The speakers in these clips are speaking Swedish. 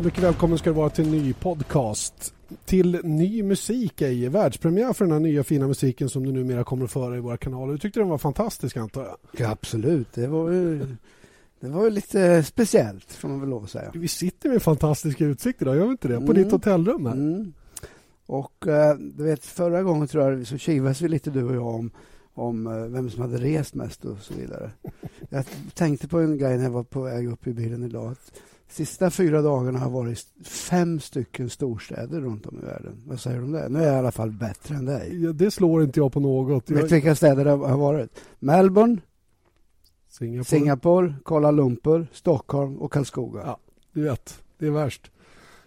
Så mycket välkommen ska du vara till en ny podcast. Till ny musik, ej världspremiär för den här nya fina musiken som du numera kommer att föra i våra kanaler. Du tyckte den var fantastisk antar jag? Ja, absolut. Det var ju, det var ju lite speciellt får man väl lov att säga. Vi sitter med fantastiska utsikter idag, gör vi inte det? På mm. ditt hotellrum här. Mm. Och eh, du vet, förra gången tror jag så kivades vi lite du och jag om om eh, vem som hade rest mest och så vidare. Jag tänkte på en grej när jag var på väg upp i bilen idag. Att sista fyra dagarna har varit fem stycken storstäder runt om i världen. Vad säger du om det? Nu är jag i alla fall bättre än dig. Ja, det slår inte jag på något. Vet du vilka städer det har varit? Melbourne, Singapore, Singapore Kuala Lumpur, Stockholm och Karlskoga. Ja, du vet, det är värst.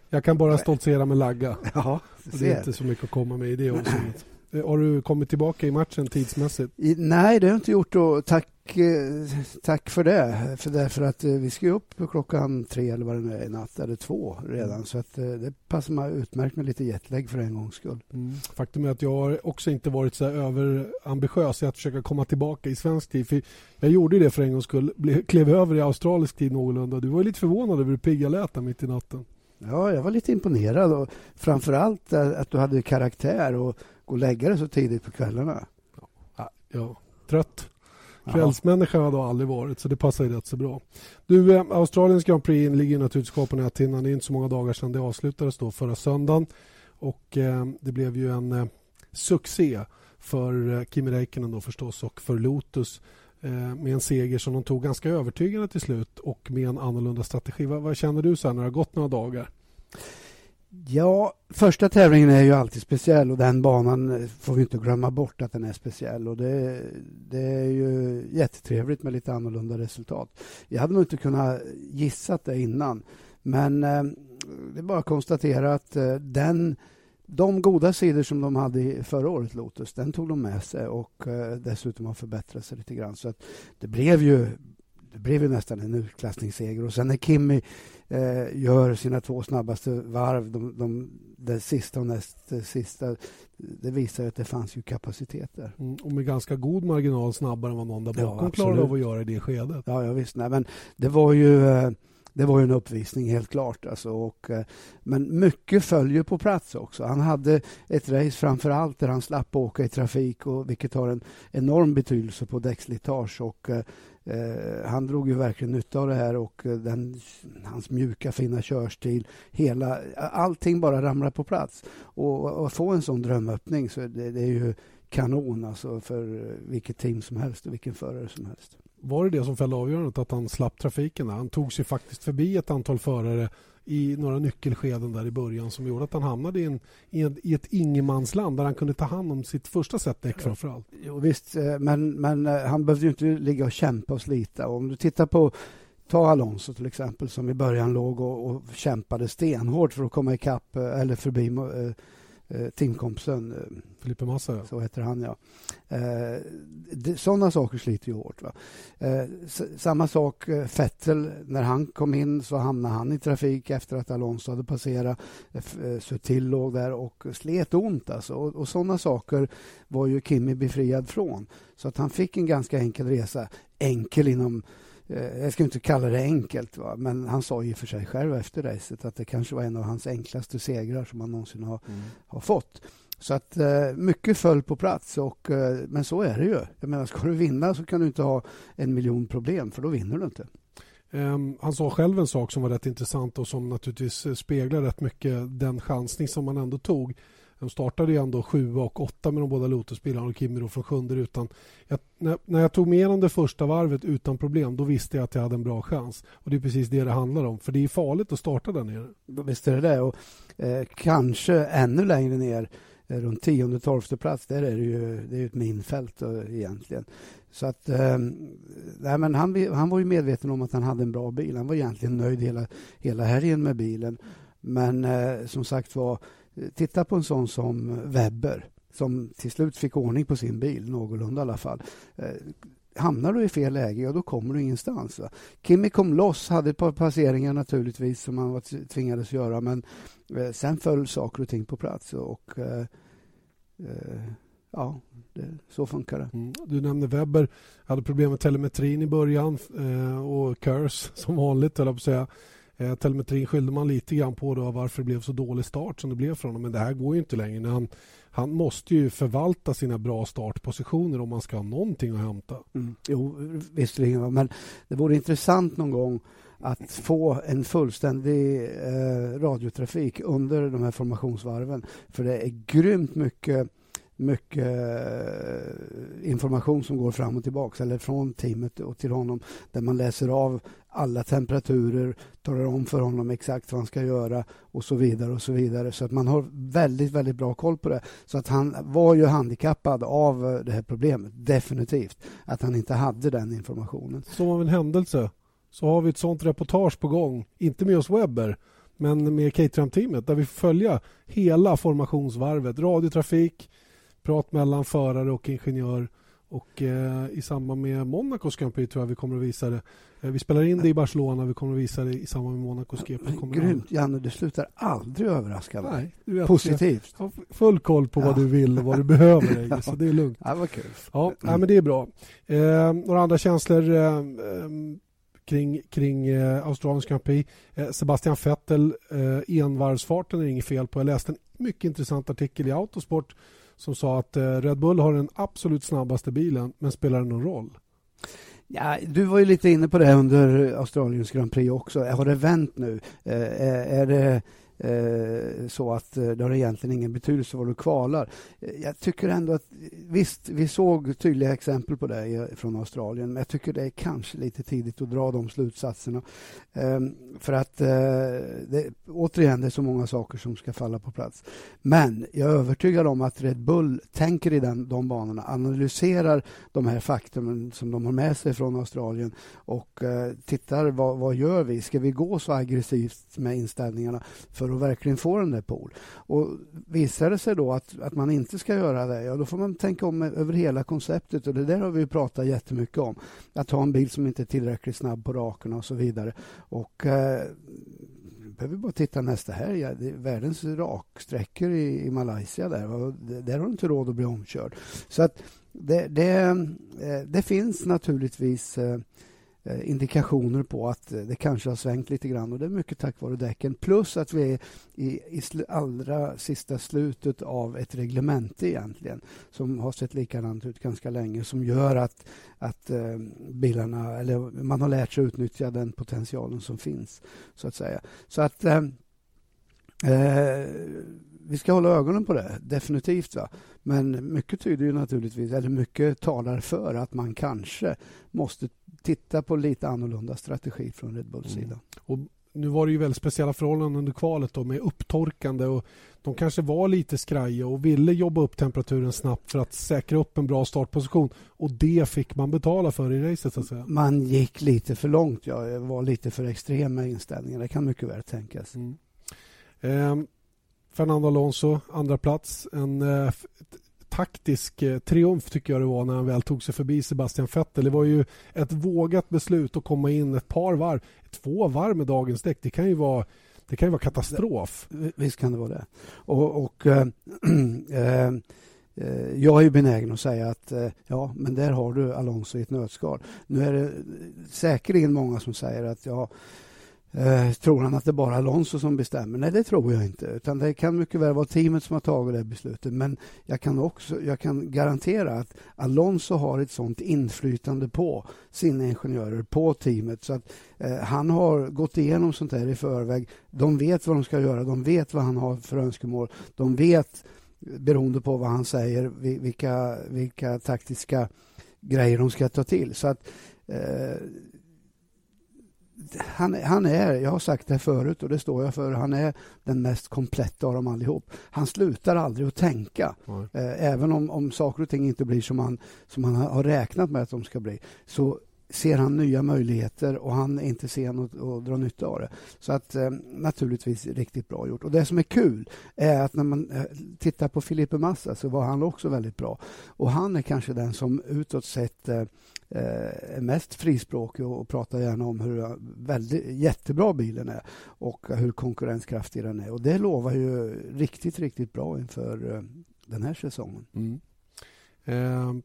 Jag kan bara stoltsera med lagga. Ja, det är inte så mycket att komma med i det avseendet. Eh, har du kommit tillbaka i matchen tidsmässigt? I, nej, det har jag inte gjort. Och tack, eh, tack för det. För därför att eh, vi ska upp klockan tre eller vad det nu är i natt, eller två redan. Så att det passar mig utmärkt med lite jetlag för en gångs skull. Mm. Faktum är att jag har också inte varit så överambitiös i att försöka komma tillbaka i svensk tid. För jag gjorde det för en gångs skull. Klev över i australisk tid någorlunda. Du var lite förvånad över hur pigga lät mitt i natten. Ja, jag var lite imponerad. Och framför allt att du hade karaktär. och gå och lägga dig så tidigt på kvällarna. Ja, ja. trött. Kvällsmänniska har jag aldrig varit, så det passar ju rätt så bra. Du, eh, Australiens Grand Prix ligger naturligtvis kvar på näthinnan. Det är inte så många dagar sedan det avslutades då, förra söndagen. Och eh, det blev ju en eh, succé för eh, Kimi Räikkönen då förstås och för Lotus eh, med en seger som de tog ganska övertygande till slut och med en annorlunda strategi. Vad, vad känner du så här när det har gått några dagar? Ja, första tävlingen är ju alltid speciell och den banan eh, får vi inte glömma bort att den är speciell. Och det, det är ju jättetrevligt med lite annorlunda resultat. Jag hade nog inte kunnat gissa det innan. Men eh, det är bara att konstatera att eh, den, de goda sidor som de hade förra året, Lotus, den tog de med sig och eh, dessutom har förbättrat sig lite grann. Så att det blev ju det blev ju nästan en utklassningsseger. Och sen när Kimmy eh, gör sina två snabbaste varv, de, de, det sista och näst sista, det visar att det fanns ju kapacitet där. Mm, och med ganska god marginal snabbare än vad någon där bakom ja, klarade av att göra i det skedet. Ja, ja visst. Nej, men det var ju... Eh, det var en uppvisning helt klart. Alltså, och, eh, men mycket följer på plats också. Han hade ett race framför allt där han slapp åka i trafik och vilket har en enorm betydelse på däckslitage. Och, eh, han drog ju verkligen nytta av det här och eh, den, hans mjuka fina körstil. Hela, allting bara ramlar på plats. Och att få en sån drömöppning så det, det är ju kanon alltså för vilket team som helst och vilken förare som helst. Var det det som fällde avgörandet, att han slapp trafiken? Han tog sig faktiskt förbi ett antal förare i några nyckelskeden där i början som gjorde att han hamnade i, en, i, en, i ett ingenmansland där han kunde ta hand om sitt första set däck framför allt. Jo, visst, eh, men, men eh, han behövde ju inte ligga och kämpa och slita. Om du tittar på Ta Alonso till exempel som i början låg och, och kämpade stenhårt för att komma ikapp eh, eller förbi eh, teamkompisen. Eh, Filipe Massa, ja. Så heter han, ja. Eh, sådana saker sliter ju hårt. Eh, samma sak eh, Fettel, när han kom in så hamnade han i trafik efter att Alonso hade passerat. Eh, Sutil låg där och slet ont. Alltså. Och, och sådana saker var ju Kimi befriad från. Så att han fick en ganska enkel resa. Enkel inom Eh, jag ska inte kalla det enkelt, va? men han sa ju för sig själv efter racet att det kanske var en av hans enklaste segrar som han någonsin har, mm. har fått. Så att eh, mycket föll på plats, och, eh, men så är det ju. Jag menar, ska du vinna så kan du inte ha en miljon problem, för då vinner du inte. Um, han sa själv en sak som var rätt intressant och som naturligtvis speglar rätt mycket den chansning som man ändå tog. De startade ju ändå sju och åtta med de båda Lotusbilarna och Kimi från sjunde rutan. Jag, när, när, jag tog med igenom det första varvet utan problem då visste jag att jag hade en bra chans. Och Det är precis det det handlar om. För det är farligt att starta där nere. Visst är det det. Och, eh, kanske ännu längre ner eh, runt tionde, tolfte plats. Där är det ju det är ett minfält då, egentligen. Så att, eh, nej, men han, han var ju medveten om att han hade en bra bil. Han var egentligen nöjd hela, hela helgen med bilen. Men eh, som sagt var Titta på en sån som Webber som till slut fick ordning på sin bil, någorlunda i alla fall. Eh, hamnar du i fel läge, ja, då kommer du ingenstans. Va? Kimi kom loss, hade ett par passeringar naturligtvis som han var tvingades göra men eh, sen föll saker och ting på plats. Och, eh, eh ja, det, så funkar det. Mm. Du nämnde Webber, hade problem med telemetrin i början eh, och Curse som vanligt, eller på att säga. Eh, telemetrin skyllde man lite grann på då varför det blev så dålig start som det blev för honom. Men det här går ju inte längre. Han, han måste ju förvalta sina bra startpositioner om man ska ha någonting att hämta. Mm. Jo, visserligen. Men det vore intressant någon gång att få en fullständig eh, radiotrafik under de här formationsvarven. För det är grymt mycket mycket eh, information som går fram och tillbaka eller från teamet och till honom där man läser av alla temperaturer, talar om för honom exakt vad han ska göra och så vidare och så vidare. Så att man har väldigt, väldigt bra koll på det. Så att han var ju handikappad av det här problemet, definitivt. Att han inte hade den informationen. Som av en händelse så har vi ett sånt reportage på gång, inte med oss Webber, men med Caterham-teamet där vi får följa hela formationsvarvet, radiotrafik, prat mellan förare och ingenjör och eh, i samband med Monacos Grand Prix tror jag vi kommer att visa det. Eh, vi spelar in det i Barcelona, vi kommer att visa det i samband med Monacos GP. Grymt, Janne, du slutar aldrig överraska mig. Nej, Positivt. Jag har full koll på ja. vad du vill och vad du behöver, dig, så det är lugnt. Ja, vad kul. Ja, mm. nej, men det är bra. Eh, några andra känslor eh, eh kring, kring eh, Australiens Grand Prix. Eh, Sebastian Vettel, eh, envarvsfarten är inget fel på. Jag läste en mycket intressant artikel i Autosport som sa att eh, Red Bull har den absolut snabbaste bilen, men spelar det någon roll? Ja, du var ju lite inne på det under Australiens Grand Prix också. Har det vänt nu? Eh, eh, är det Eh, så att eh, det har egentligen ingen betydelse var du kvalar. Eh, jag tycker ändå att visst, vi såg tydliga exempel på det från Australien, men jag tycker det är kanske lite tidigt att dra de slutsatserna. Ehm, för att det, återigen, det är så många saker som ska falla på plats. Men jag är övertygad om att Red Bull tänker i den, de banorna, analyserar de här faktumen som de har med sig från Australien och tittar vad, vad gör vi? Ska vi gå så aggressivt med inställningarna för att verkligen få den där pool. Och visar det sig då att, att man inte ska göra det, ja då får man tänka om över hela konceptet och det där har vi pratat jättemycket om. Att ha en bil som inte är tillräckligt snabb på rakorna och så vidare. Och eh, behöver bara titta nästa helg. Ja, det är världens raksträckor i, i Malaysia. Där, och där har du inte råd att bli omkörd. Så att det, det, eh, det finns naturligtvis Eh, Eh, indikationer på att eh, det kanske har svängt lite grann och det är mycket tack vare däcken. Plus att vi är i, i allra sista slutet av ett reglemente egentligen som har sett likadant ut ganska länge som gör att, att eh, bilarna, eller man har lärt sig utnyttja den potentialen som finns så att säga. Så att eh, eh vi ska hålla ögonen på det, definitivt. Va? Men mycket tyder ju naturligtvis, eller mycket talar för att man kanske måste titta på lite annorlunda strategi från Red Bulls mm. sida. Och nu var det ju väldigt speciella förhållanden under kvalet då, med upptorkande och de kanske var lite skraja och ville jobba upp temperaturen snabbt för att säkra upp en bra startposition och det fick man betala för i racet så att säga. Man gick lite för långt, ja, var lite för extrem med inställningen. Det kan mycket väl tänkas. Mm. Fernando Alonso, andra plats. En eh, taktisk eh, triumf tycker jag det var när han väl tog sig förbi Sebastian Vettel. Det var ju ett vågat beslut att komma in ett par varv. Två varv med dagens däck, det kan ju vara det kan ju vara katastrof. Visst kan det vara det. Och, och äh, äh, jag är ju benägen att säga att äh, ja, men där har du Alonso i ett nötskal. Nu är det säkerligen många som säger att ja, Eh, tror han att det bara är Alonso som bestämmer? Nej, det tror jag inte. Utan Det kan mycket väl vara teamet som har tagit det beslutet. Men jag kan, också, jag kan garantera att Alonso har ett sånt inflytande på sina ingenjörer, på teamet. Så att eh, Han har gått igenom sånt här i förväg. De vet vad de ska göra, de vet vad han har för önskemål. De vet, beroende på vad han säger, vilka, vilka taktiska grejer de ska ta till. Så att eh, han, han, är, jag har sagt det förut och det står jag för, han är den mest kompletta av dem allihop. Han slutar aldrig att tänka. Eh, även om, om saker och ting inte blir som han, som han har räknat med att de ska bli så ser han nya möjligheter och han är inte sen att, att dra nytta av det. Så att eh, naturligtvis riktigt bra gjort. Och det som är kul är att när man eh, tittar på Filipe Massa så var han också väldigt bra. Och han är kanske den som utåt sett eh, eh är mest frispråkig och pratar gärna om hur väldigt, jättebra bilen är och hur konkurrenskraftig den är. Och det lovar ju riktigt, riktigt bra inför eh, den här säsongen. Mm. Ehm,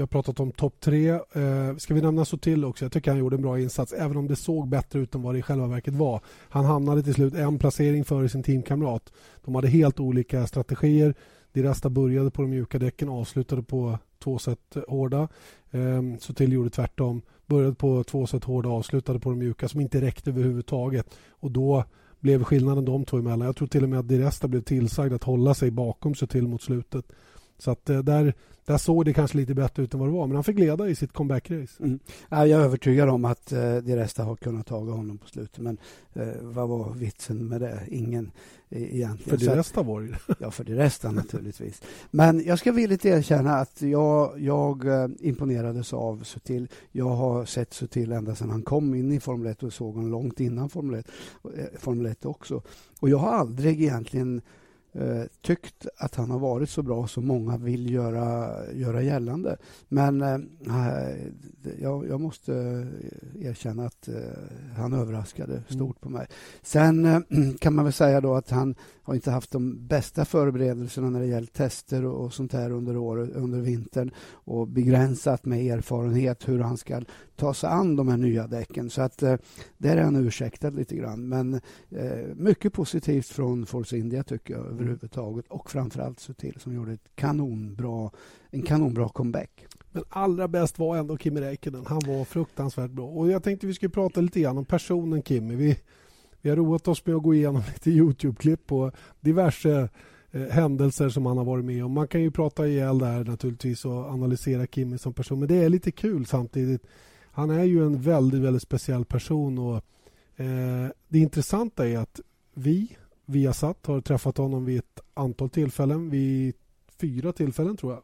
vi har pratat om topp tre. Eh, ska vi nämna Sotil också? Jag tycker han gjorde en bra insats även om det såg bättre ut än vad det i själva verket var. Han hamnade till slut en placering före sin teamkamrat. De hade helt olika strategier. Diresta började på de mjuka däcken och avslutade på två set hårda. Eh, Sotil gjorde tvärtom. Började på två set hårda och avslutade på de mjuka som inte räckte överhuvudtaget. Och då blev skillnaden de två emellan. Jag tror till och med att Diresta blev tillsagd att hålla sig bakom Sotil mot slutet. Så att eh, där, där såg det kanske lite bättre ut än vad det var. Men han fick leda i sitt comeback-race. Mm. Ja, jag är övertygad om att eh, de resta har kunnat ta honom på slutet. Men eh, vad var vitsen med det? Ingen eh, egentligen. För de resta var det Ja, för de resta naturligtvis. Men jag ska villigt erkänna att jag, jag imponerades av Sutil. Jag har sett Sutil ända sedan han kom in i Formel 1 och såg honom långt innan Formel 1, eh, Formel 1 också. Och jag har aldrig egentligen eh, tyckt att han har varit så bra som många vill göra, göra gällande. Men eh, jag, jag, måste erkänna att eh, han överraskade mm. stort på mig. Sen eh, kan man väl säga då att han har inte haft de bästa förberedelserna när det gäller tester och, och sånt här under, året, under vintern och begränsat med erfarenhet hur han ska ta sig an de här nya däcken. Så att eh, där är han ursäktad lite grann. Men eh, mycket positivt från Force India tycker jag överhuvudtaget och framförallt Sutil som gjorde ett kanonbra, en kanonbra comeback. Men allra bäst var ändå Kimi Räikkönen. Han var fruktansvärt bra. Och jag tänkte vi skulle prata lite grann om personen Kimi. Vi, vi har roat oss med att gå igenom lite Youtube-klipp på diverse eh, händelser som han har varit med om. Man kan ju prata ihjäl där naturligtvis och analysera Kimi som person. Men det är lite kul samtidigt. Han är ju en väldigt, väldigt speciell person och eh, det intressanta är att vi, Viasat, har träffat honom vid ett antal tillfällen. Vid fyra tillfällen tror jag.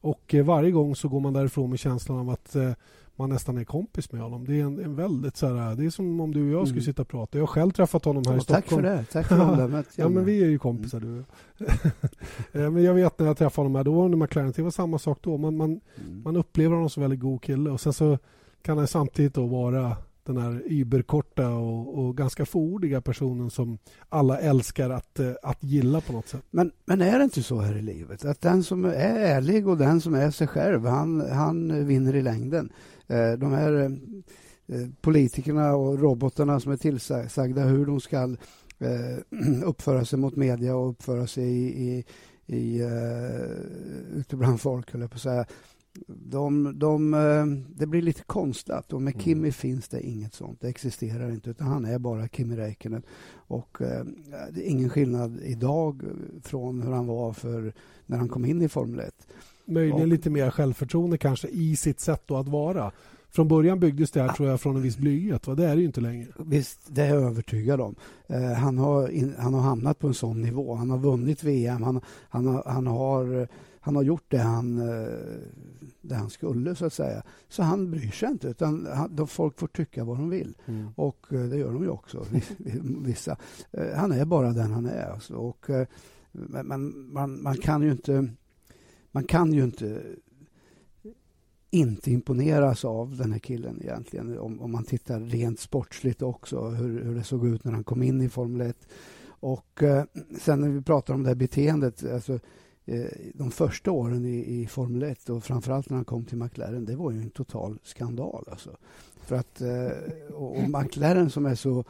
Och eh, varje gång så går man därifrån med känslan av att eh, man nästan är kompis med honom. Det är en, en väldigt så här, det är som om du och jag skulle mm. sitta och prata. Jag har själv träffat honom här oh, i Stockholm. Tack för det. Tack för omdömet. ja, men vi är ju kompisar mm. du. Eh, men jag vet när jag träffade honom här, då under McLaren, det var samma sak då. Man, man, mm. man upplever honom som en väldigt god kille och sen så kan han samtidigt då vara den här überkorta och, och ganska fåordiga personen som alla älskar att, eh, att gilla på något sätt. Men, men är det inte så här i livet att den som är ärlig och den som är sig själv, han, han vinner i längden. Eh, de här eh, politikerna och robotarna som är tillsagda hur de ska uppföra sig mot media och uppföra sig i, i, i, ute bland folk, höll jag på att säga de, de, eh, det blir lite konstlat och med mm. Kimi finns det inget sånt. Det existerar inte utan han är bara Kimi Räikkönen. Och eh, det är ingen skillnad idag från hur han var för när han kom in i Formel 1. Möjligen och, lite mer självförtroende kanske i sitt sätt att vara. Från början byggdes det här tror jag från en viss blyghet. Va? Det är det ju inte längre. Visst, det är jag övertygad om. Eh, han, har in, han har hamnat på en sån nivå. Han har vunnit VM. Han, han, har, han har han har gjort det han, eh, det han skulle, så att säga. Så han bryr sig inte, utan han, folk får tycka vad de vill. Mm. Och eh, det gör de ju också, vissa. Eh, han är bara den han är. Alltså. Och, men man, man kan ju inte... Man kan ju inte inte imponeras av den här killen egentligen. Om, om man tittar rent sportsligt också, hur, hur det såg ut när han kom in i Formel 1. Och eh, sen när vi pratar om det här beteendet, alltså, Eh, de första åren i, i Formel 1 och framförallt när han kom till McLaren, det var ju en total skandal. Alltså. För att, eh, och, och McLaren som är så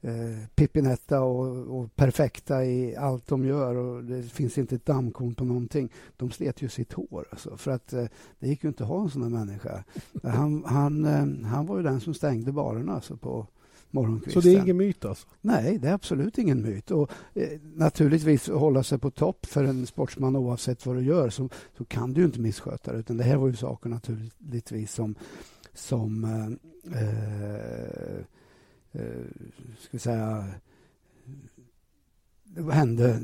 eh, pippinetta och, och, perfekta i allt de gör och det finns inte ett dammkorn på någonting. De slet ju sitt hår. Alltså, för att eh, det gick ju inte att ha en sån här människa. Han, han, eh, han var ju den som stängde barerna alltså, på morgonkvisten. Så det är ingen myt alltså? Nej, det är absolut ingen myt. Och, eh, naturligtvis hålla sig på topp för en sportsman oavsett vad du gör så, så kan du inte missköta det. Utan det här var ju saker naturligtvis som, som eh, eh, eh ska säga det hände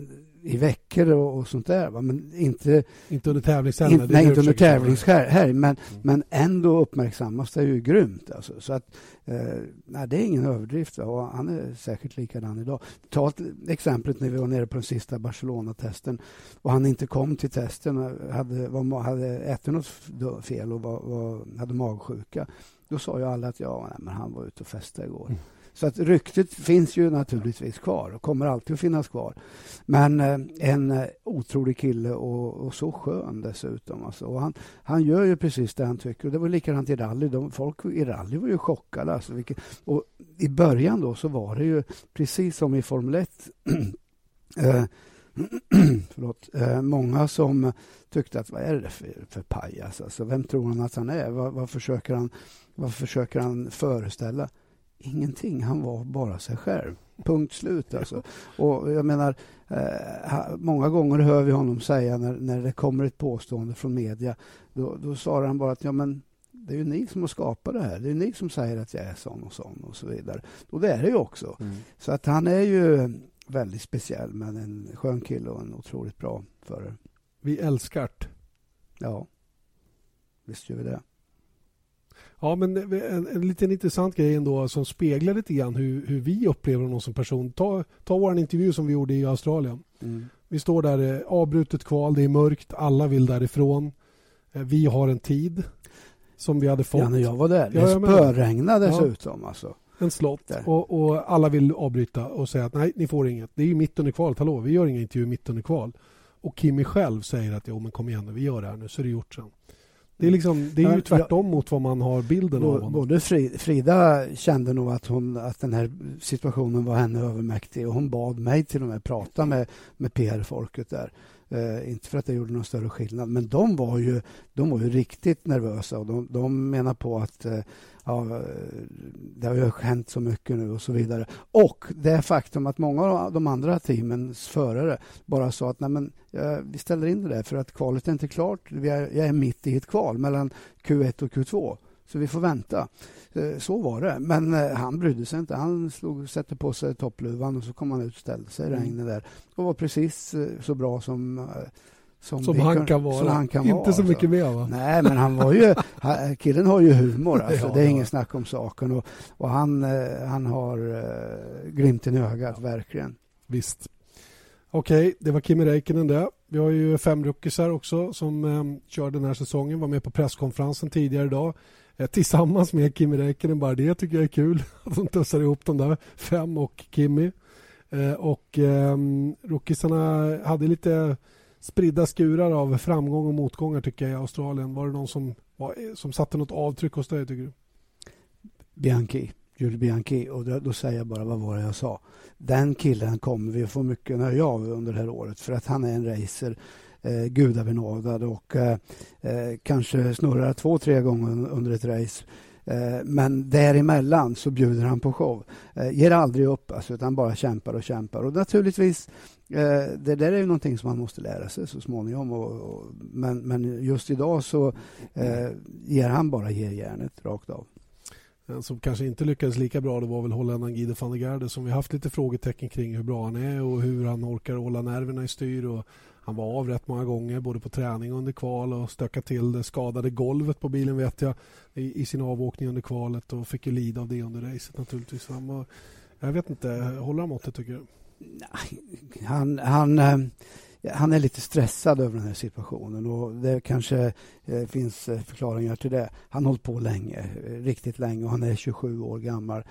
i veckor och, och sånt där. Va? Men inte, inte under tävlingshelgen? In, nej, inte under tävlingshelg. Men, mm. men ändå uppmärksammas det ju grymt. Alltså. Så att, eh, nej, det är ingen överdrift. Va? Och han är säkert likadan idag. Ta exemplet när vi var nere på den sista Barcelona-testen och han inte kom till testen. Hade, var, hade ätit något fel och var, var, hade magsjuka. Då sa ju alla att ja, nej, men han var ute och festade igår. Mm. Så att ryktet finns ju naturligtvis kvar och kommer alltid att finnas kvar. Men eh, en eh, otrolig kille och, och, så skön dessutom. Alltså. Och han, han gör ju precis det han tycker. Och det var likadant i rally. De, folk i rally var ju chockade. Alltså, vilket, och I början då så var det ju precis som i Formel 1 eh, förlåt, eh, många som tyckte att vad är det för, för pajas? Alltså, vem tror han att han är? Vad, vad, försöker han, vad försöker han föreställa? Ingenting. Han var bara sig själv. Punkt slut. Alltså. Och jag menar, eh, många gånger hör vi honom säga när, när det kommer ett påstående från media, då, då svarar han bara att ja, men det är ju ni som har skapat det här. Det är ni som säger att jag är sån och sån och så vidare. Och det är det ju också. Mm. Så att han är ju väldigt speciell, men en skön kille och en otroligt bra förare. Vi älskar det. Ja, visst gör vi det. Ja, men en, en liten intressant grej ändå som speglar lite grann hur, hur vi upplever honom som person. Ta, ta vår intervju som vi gjorde i Australien. Mm. Vi står där, eh, avbrutet kval, det är mörkt, alla vill därifrån. Eh, vi har en tid som vi hade fått. Ja, när jag var där. Det spöregnade dessutom. Ja. Alltså. En slott och, och, alla vill avbryta och säga att nej, ni får inget. Det är ju mitt under kvalet. Hallå, vi gör inga intervjuer mitt under kval. Och Kimmy själv säger att jo, men kom igen nu, vi gör det här nu så är det gjort sen. Det är, liksom, det är ju tvärtom mot vad man har bilden av honom. Både Frida kände nog att, hon, att den här situationen var henne övermäktig och hon bad mig till och med prata med, med PR-folket där. Eh, inte för att det gjorde någon större skillnad, men de var ju, de var ju riktigt nervösa och de, de menar på att eh, ja, det har ju hänt så mycket nu och så vidare. Och det faktum att många av de andra teamens förare bara sa att Nej, men, ja, vi ställer in det där för att kvalet är inte klart. Vi är, jag är mitt i ett kval mellan Q1 och Q2. Så vi får vänta. Eh, så var det. Men eh, han brydde sig inte. Han slog, satte på sig toppluvan och så kom han ut och ställde sig i mm. regnet där. Och var precis eh, så bra som som, som, han kan vara. Som han kan inte vara, så mycket alltså. mer va? Nej, men han var ju... killen har ju humor. Alltså. Ja, det är ja. ingen snack om saken. Och, och han, han har uh, glimten i ögat, verkligen. Visst. Okej, okay, det var Kimi Räikkönen det. Vi har ju fem rookisar också som um, kör den här säsongen. Var med på presskonferensen tidigare idag. Eh, tillsammans med Kimi Räikkönen. Bara det tycker jag är kul. Att de tussar ihop de där fem och Kimi. Eh, och eh, rookisarna hade lite spridda skurar av framgång och motgångar tycker jag i Australien. Var det någon som, var, som satte något avtryck hos dig tycker du? Bianchi, Jules Bianchi. Och då, då, säger jag bara vad var det jag sa. Den killen kommer vi att få mycket nöje av under det här året för att han är en racer eh, gudabenådad och eh, eh kanske snurrar två, tre gånger under ett race. Eh, men däremellan så bjuder han på show. Eh, ger aldrig upp, alltså, utan bara kämpar och kämpar. Och naturligtvis, eh, det där är ju någonting som man måste lära sig så småningom. Och, och, men, men just idag så eh, ger han bara ger järnet rakt av. En som kanske inte lyckades lika bra det var väl holländaren Guido van der Garde som vi haft lite frågetecken kring hur bra han är och hur han orkar hålla nerverna i styr. Och han var av rätt många gånger, både på träning och under kval och stökade till det. Skadade golvet på bilen vet jag i, i sin avåkning under kvalet och fick ju lida av det under racet naturligtvis. Han var, jag vet inte, håller han måttet tycker du? Han, han, eh, han är lite stressad över den här situationen och det kanske eh, finns eh, förklaringar till det. Han har hållit på länge, riktigt länge och han är 27 år gammal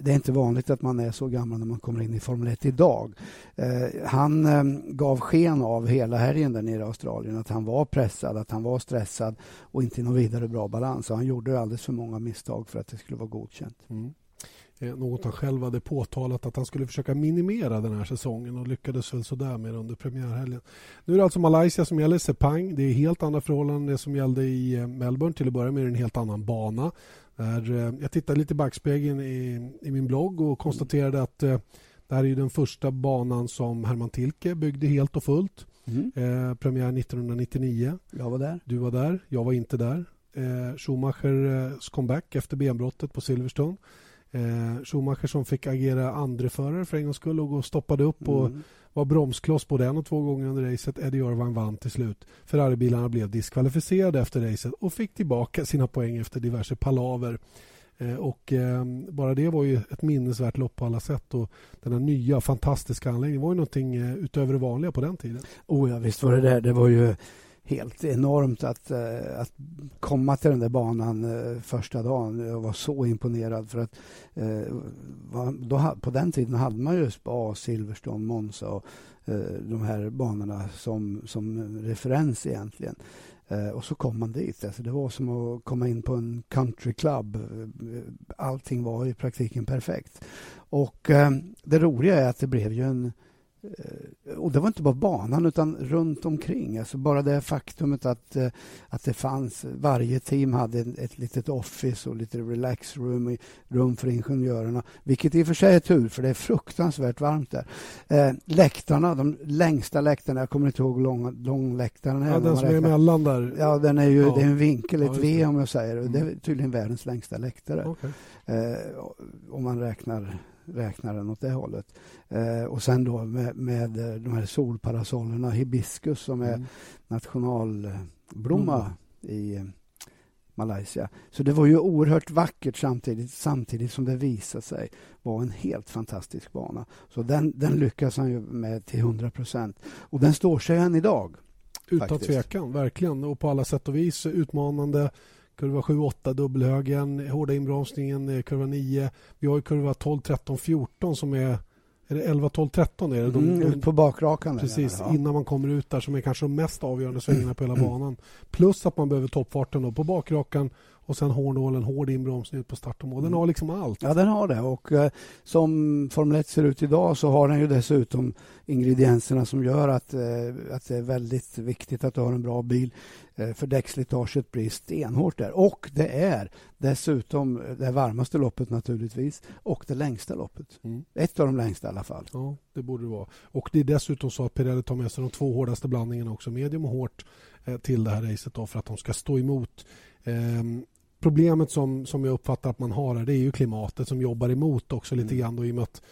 det är inte vanligt att man är så gammal när man kommer in i Formel 1 idag. Eh, han eh, gav sken av hela helgen där nere i Australien att han var pressad, att han var stressad och inte i någon vidare bra balans. Och han gjorde alldeles för många misstag för att det skulle vara godkänt. Mm. Eh, något han själv hade påtalat att han skulle försöka minimera den här säsongen och lyckades väl sådär med det under premiärhelgen. Nu är det alltså Malaysia som gäller, Sepang. Det är helt andra förhållanden än det som gällde i eh, Melbourne. Till att börja med är det en helt annan bana. Där, eh, jag tittade lite i backspegeln i, i min blogg och konstaterade att eh, det här är den första banan som Herman Tilke byggde helt och fullt. Mm. Eh, premiär 1999. Jag var där. Du var där. Jag var inte där. Eh, Schumachers comeback efter benbrottet på Silverstone. Eh, Schumacher som fick agera andreförare för en gångs skull och gå och stoppade upp och mm. var bromskloss både en och två gånger under racet. Eddie Irvine vann till slut. Ferraribilarna blev diskvalificerade efter racet och fick tillbaka sina poäng efter diverse palaver. Eh, och eh, bara det var ju ett minnesvärt lopp på alla sätt. Och den här nya fantastiska anläggningen var ju någonting eh, utöver det vanliga på den tiden. Oh ja, visst var det det. Det var ju helt enormt att, eh, att komma till den där banan eh, första dagen. Jag var så imponerad. för att eh, då, På den tiden hade man ju Spa, Silverstone, Monza och de här banorna som, som referens egentligen. Och så kom man dit. Alltså det var som att komma in på en countryclub. Allting var i praktiken perfekt. Och det roliga är att det blev ju en och det var inte bara banan, utan runt omkring. Alltså bara det faktumet att, eh, att det fanns... Varje team hade ett litet office och lite relax room, rum för ingenjörerna. Vilket i och för sig är tur, för det är fruktansvärt varmt där. Eh, läktarna, de längsta läktarna, jag kommer inte ihåg lång, lång läktaren. Ja, den som är emellan där. Ja, den är ju, ja. det är en vinkel, ett ja, V om jag säger. Mm. Det är tydligen världens längsta läktare. Okay. Eh, om man räknar räknar den åt det hållet. Eh, och sen då med, med de här solparasollerna, hibiskus som är mm. nationalblomma mm. i Malaysia. Så det var ju oerhört vackert samtidigt, samtidigt som det visade sig vara en helt fantastisk bana. Så den, den lyckas han ju med till 100 procent. Och den står sig än idag. Utan faktiskt. tvekan, verkligen. Och på alla sätt och vis utmanande kurva 7, 8 dubbelhögen, hårda inbromsningen, eh, kurva 9. Vi har ju kurva 12, 13, 14 som är är det 11, 12, 13? Är det? De, mm, ut på bakrakan. Precis, ja. innan man kommer ut där som är kanske de mest avgörande svängarna på hela banan. Plus att man behöver toppfarten då på bakrakan och sen hårnålen, hård inbromsning ut på startområdet. Den mm. har liksom allt. Ja, den har det. Och eh, som Formel 1 ser ut idag så har den ju dessutom ingredienserna som gör att, eh, att det är väldigt viktigt att du har en bra bil. Eh, för däckslitaget blir stenhårt där. Och det är dessutom det varmaste loppet naturligtvis och det längsta loppet. Mm. Ett av de längsta i alla fall. Ja, det borde det vara. Och det är dessutom så att Pirelli tar med sig de två hårdaste blandningarna också, medium och hårt, eh, till det här racet då, för att de ska stå emot eh, Problemet som, som jag uppfattar att man har här, det är ju klimatet som jobbar emot också lite mm. grann då, i och med att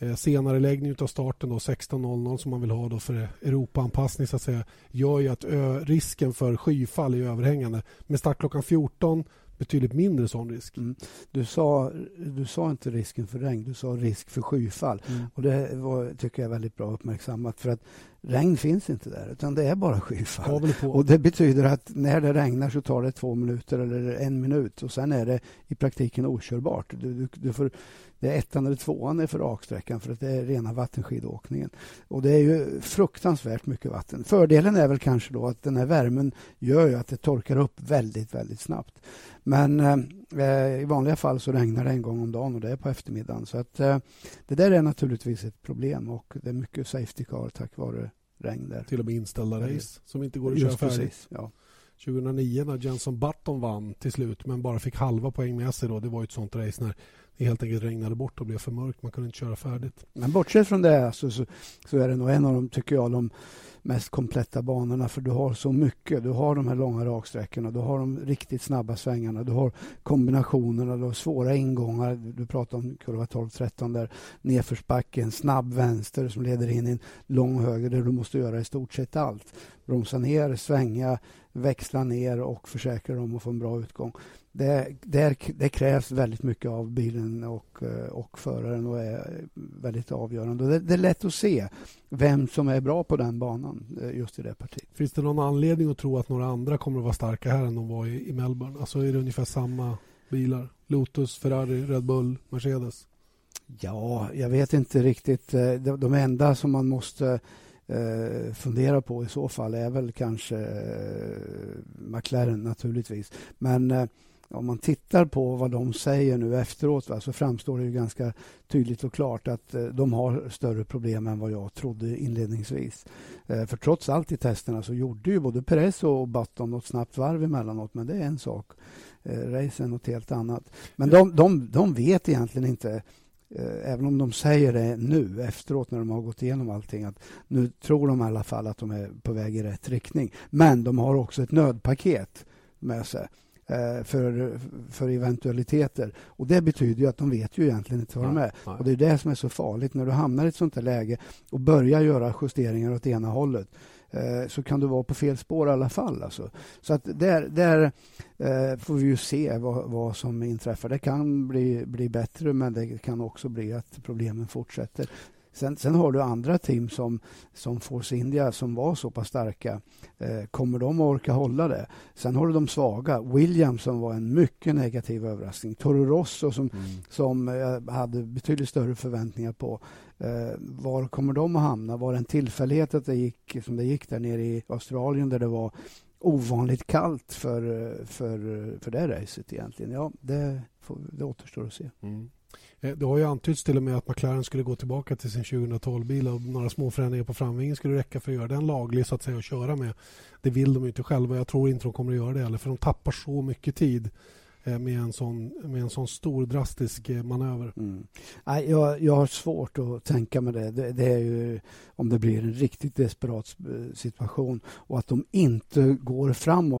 eh, senare läggning av starten 16.00 som man vill ha då för Europaanpassning så att säga gör ju att ö, risken för skyfall är överhängande. Med start klockan 14 betydligt mindre sån risk. Mm. Du, sa, du sa inte risken för regn, du sa risk för skyfall. Mm. Och Det var, tycker jag är väldigt bra uppmärksammat. För att regn finns inte där, utan det är bara skyfall. Och Det betyder att när det regnar så tar det två minuter eller en minut och sen är det i praktiken okörbart. Du, du, du får det är ettan eller tvåan är för raksträckan för att det är rena vattenskidåkningen. Och det är ju fruktansvärt mycket vatten. Fördelen är väl kanske då att den här värmen gör ju att det torkar upp väldigt, väldigt snabbt. Men eh, i vanliga fall så regnar det en gång om dagen och det är på eftermiddagen. Så att eh, det där är naturligtvis ett problem och det är mycket safety car tack vare regn där. Till och med inställda race som inte går att köra färdigt. Ja. 2009 när Jenson Button vann till slut men bara fick halva poäng med sig då. Det var ett sånt race när det helt enkelt regnade bort och blev för mörkt. Man kunde inte köra färdigt. Men bortsett från det så, så, så är det nog en av de, tycker jag, de mest kompletta banorna för du har så mycket. Du har de här långa raksträckorna, du har de riktigt snabba svängarna, du har kombinationerna, du har svåra ingångar. Du pratar om kurva 12-13 där nedförsbacken, snabb vänster som leder in i en lång höger där du måste göra i stort sett allt. Bromsa ner, svänga, växla ner och försäkra dig om att få en bra utgång det, det, det, krävs väldigt mycket av bilen och, eh, och föraren och är väldigt avgörande. Det, det, är lätt att se vem som är bra på den banan eh, just i det partiet. Finns det någon anledning att tro att några andra kommer att vara starka här än de var i, i Melbourne? Alltså är det ungefär samma bilar? Lotus, Ferrari, Red Bull, Mercedes? Ja, jag vet inte riktigt. Eh, de, enda som man måste eh, fundera på i så fall är väl kanske eh, McLaren naturligtvis. Men om man tittar på vad de säger nu efteråt va, så framstår det ju ganska tydligt och klart att eh, de har större problem än vad jag trodde inledningsvis. Eh, för trots allt i testerna så gjorde ju både Perez och Button något snabbt varv emellanåt, men det är en sak. Eh, race är något helt annat. Men de, de, de vet egentligen inte eh, även om de säger det nu efteråt när de har gått igenom allting att nu tror de i alla fall att de är på väg i rätt riktning. Men de har också ett nödpaket med sig för, för eventualiteter. Och Det betyder ju att de vet ju egentligen inte vad de är. Och Det är det som är så farligt. När du hamnar i ett sånt här läge och börjar göra justeringar åt ena hållet eh, så kan du vara på fel spår i alla fall. Alltså. Så att där, där eh, får vi ju se vad, vad som inträffar. Det kan bli, bli bättre, men det kan också bli att problemen fortsätter. Sen, sen har du andra team som, som Force India som var så pass starka. Eh, kommer de att orka hålla det? Sen har du de svaga. Williams som var en mycket negativ överraskning. Toro Rosso som, mm. som jag hade betydligt större förväntningar på. Eh, var kommer de att hamna? Var det en tillfällighet att det gick som det gick där nere i Australien där det var ovanligt kallt för, för, för det racet egentligen? Ja, det, får, det återstår att se. Mm. Eh, det har ju antytts till och med att McLaren skulle gå tillbaka till sin 2012-bil och några små förändringar på framvingen skulle räcka för att göra den laglig så att säga att köra med. Det vill de inte själva. Jag tror inte de kommer att göra det heller för de tappar så mycket tid eh, med en sån, med en sån stor drastisk eh, manöver. Mm. Nej, jag, jag har svårt att tänka mig det. det. det. är ju om det blir en riktigt desperat situation och att de inte går framåt.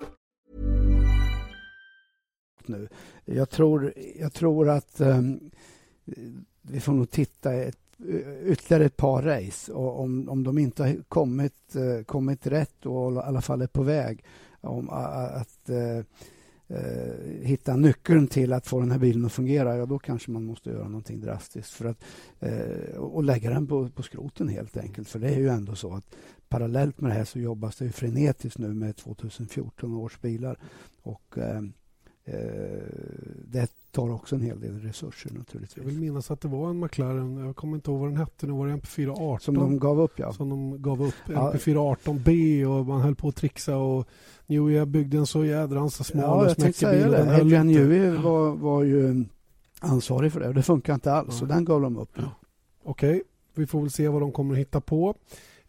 nu. Jag tror, jag tror att um, vi får nog titta ett, ytterligare ett par race och om, om de inte har kommit, uh, kommit rätt och i alla fall är på väg om att uh, hitta nyckeln till att få den här bilen att fungera, ja då kanske man måste göra någonting drastiskt för att, uh, och lägga den på, på skroten helt enkelt. För det är ju ändå så att parallellt med det här så jobbas det ju frenetiskt nu med 2014 års bilar. Och Eh, det tar också en hel del resurser naturligtvis. Jag vill minnas att det var en McLaren, jag kommer inte ihåg vad den hette, nu var det MP418. Som de gav upp ja. Som de gav upp, MP418B och man höll på att trixa och Newey byggde en så jädrans smal ja, och snäckig bil. Det. Adrian Newey var, var ju ansvarig för det och det funkar inte alls, ja. så den gav de upp. Ja. Okej, okay. vi får väl se vad de kommer att hitta på.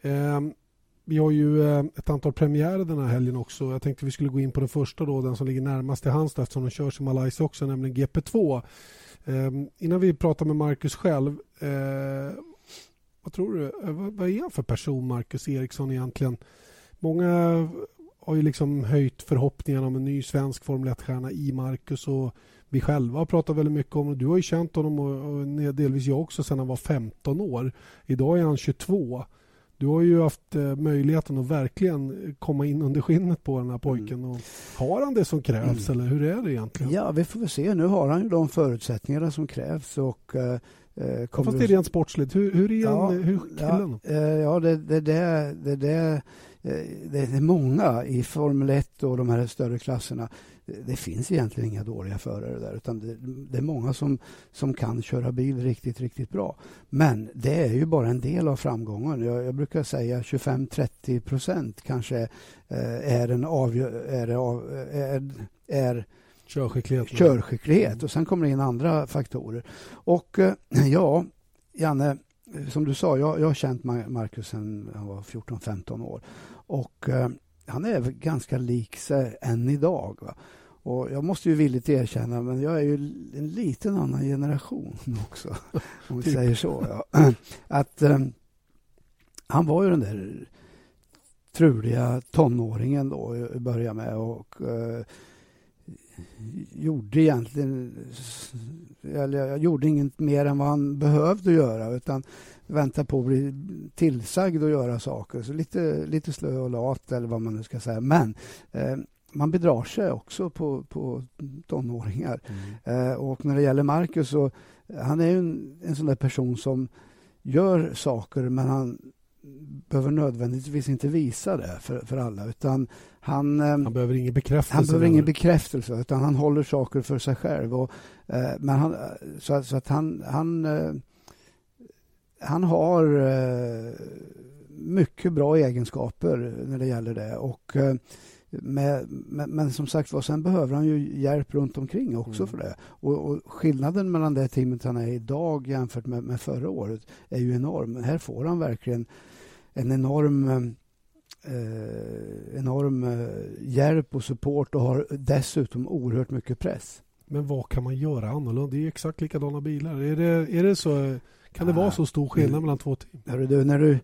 Um, vi har ju eh, ett antal premiärer den här helgen också. Jag tänkte vi skulle gå in på den första då, den som ligger närmast till hands eftersom den körs i Malaysia också, nämligen GP2. Ehm, innan vi pratar med Marcus själv, eh, vad tror du? Eh, vad är han för person, Marcus Eriksson egentligen? Många har ju liksom höjt förhoppningarna om en ny svensk Formel 1-stjärna i Marcus och vi själva har pratat väldigt mycket om det. Du har ju känt honom och, och delvis jag också sedan han var 15 år. Idag är han 22. Du har ju haft eh, möjligheten att verkligen komma in under skinnet på den här pojken. Mm. Och har han det som krävs mm. eller hur är det egentligen? Ja, vi får väl se. Nu har han ju de förutsättningarna som krävs. Och, eh, eh kommer Fast det är rent sportsligt. Hur, hur är ja, han, hur killen? Ja, eh, ja det, det, det, det, det, det är många i Formel 1 och de här större klasserna det finns egentligen inga dåliga förare där utan det, det, är många som, som kan köra bil riktigt, riktigt bra. Men det är ju bara en del av framgången. Jag, jag brukar säga 25-30 procent kanske eh, är en avgör, är, är, är körskicklighet. körskicklighet och sen kommer det in andra faktorer. Och eh, ja, Janne, som du sa, jag, jag har känt Marcus sedan han var 14-15 år. Och eh, han är ganska lik sig än idag. Va? Och jag måste ju villigt erkänna, men jag är ju en liten annan generation också. Om vi säger så. Ja. Att um, Han var ju den där truliga tonåringen då i början med och uh, gjorde egentligen eller jag gjorde inget mer än vad han behövde göra utan vänta på att bli tillsagd att göra saker. Så lite, lite slö och lat eller vad man nu ska säga. Men eh, man bedrar sig också på, på tonåringar. Mm. Eh, och när det gäller Marcus så han är en, en sån där person som gör saker men han behöver nödvändigtvis inte visa det för, för alla. Utan han, eh, han behöver ingen bekräftelse. Han behöver ingen bekräftelse, utan han håller saker för sig själv. Och, eh, men han, så, så, att han, han eh, han har eh, mycket bra egenskaper när det gäller det. Och, eh, med, med, men som sagt var, sen behöver han ju hjälp runt omkring också mm. för det. Och, och, skillnaden mellan det teamet han är idag jämfört med, med förra året är ju enorm. Här får han verkligen en enorm eh, enorm eh, hjälp och support och har dessutom oerhört mycket press. Men vad kan man göra annorlunda? Det är exakt likadana bilar. Är det, är det så, kan det vara så stor skillnad mellan två team? Hörru du, när du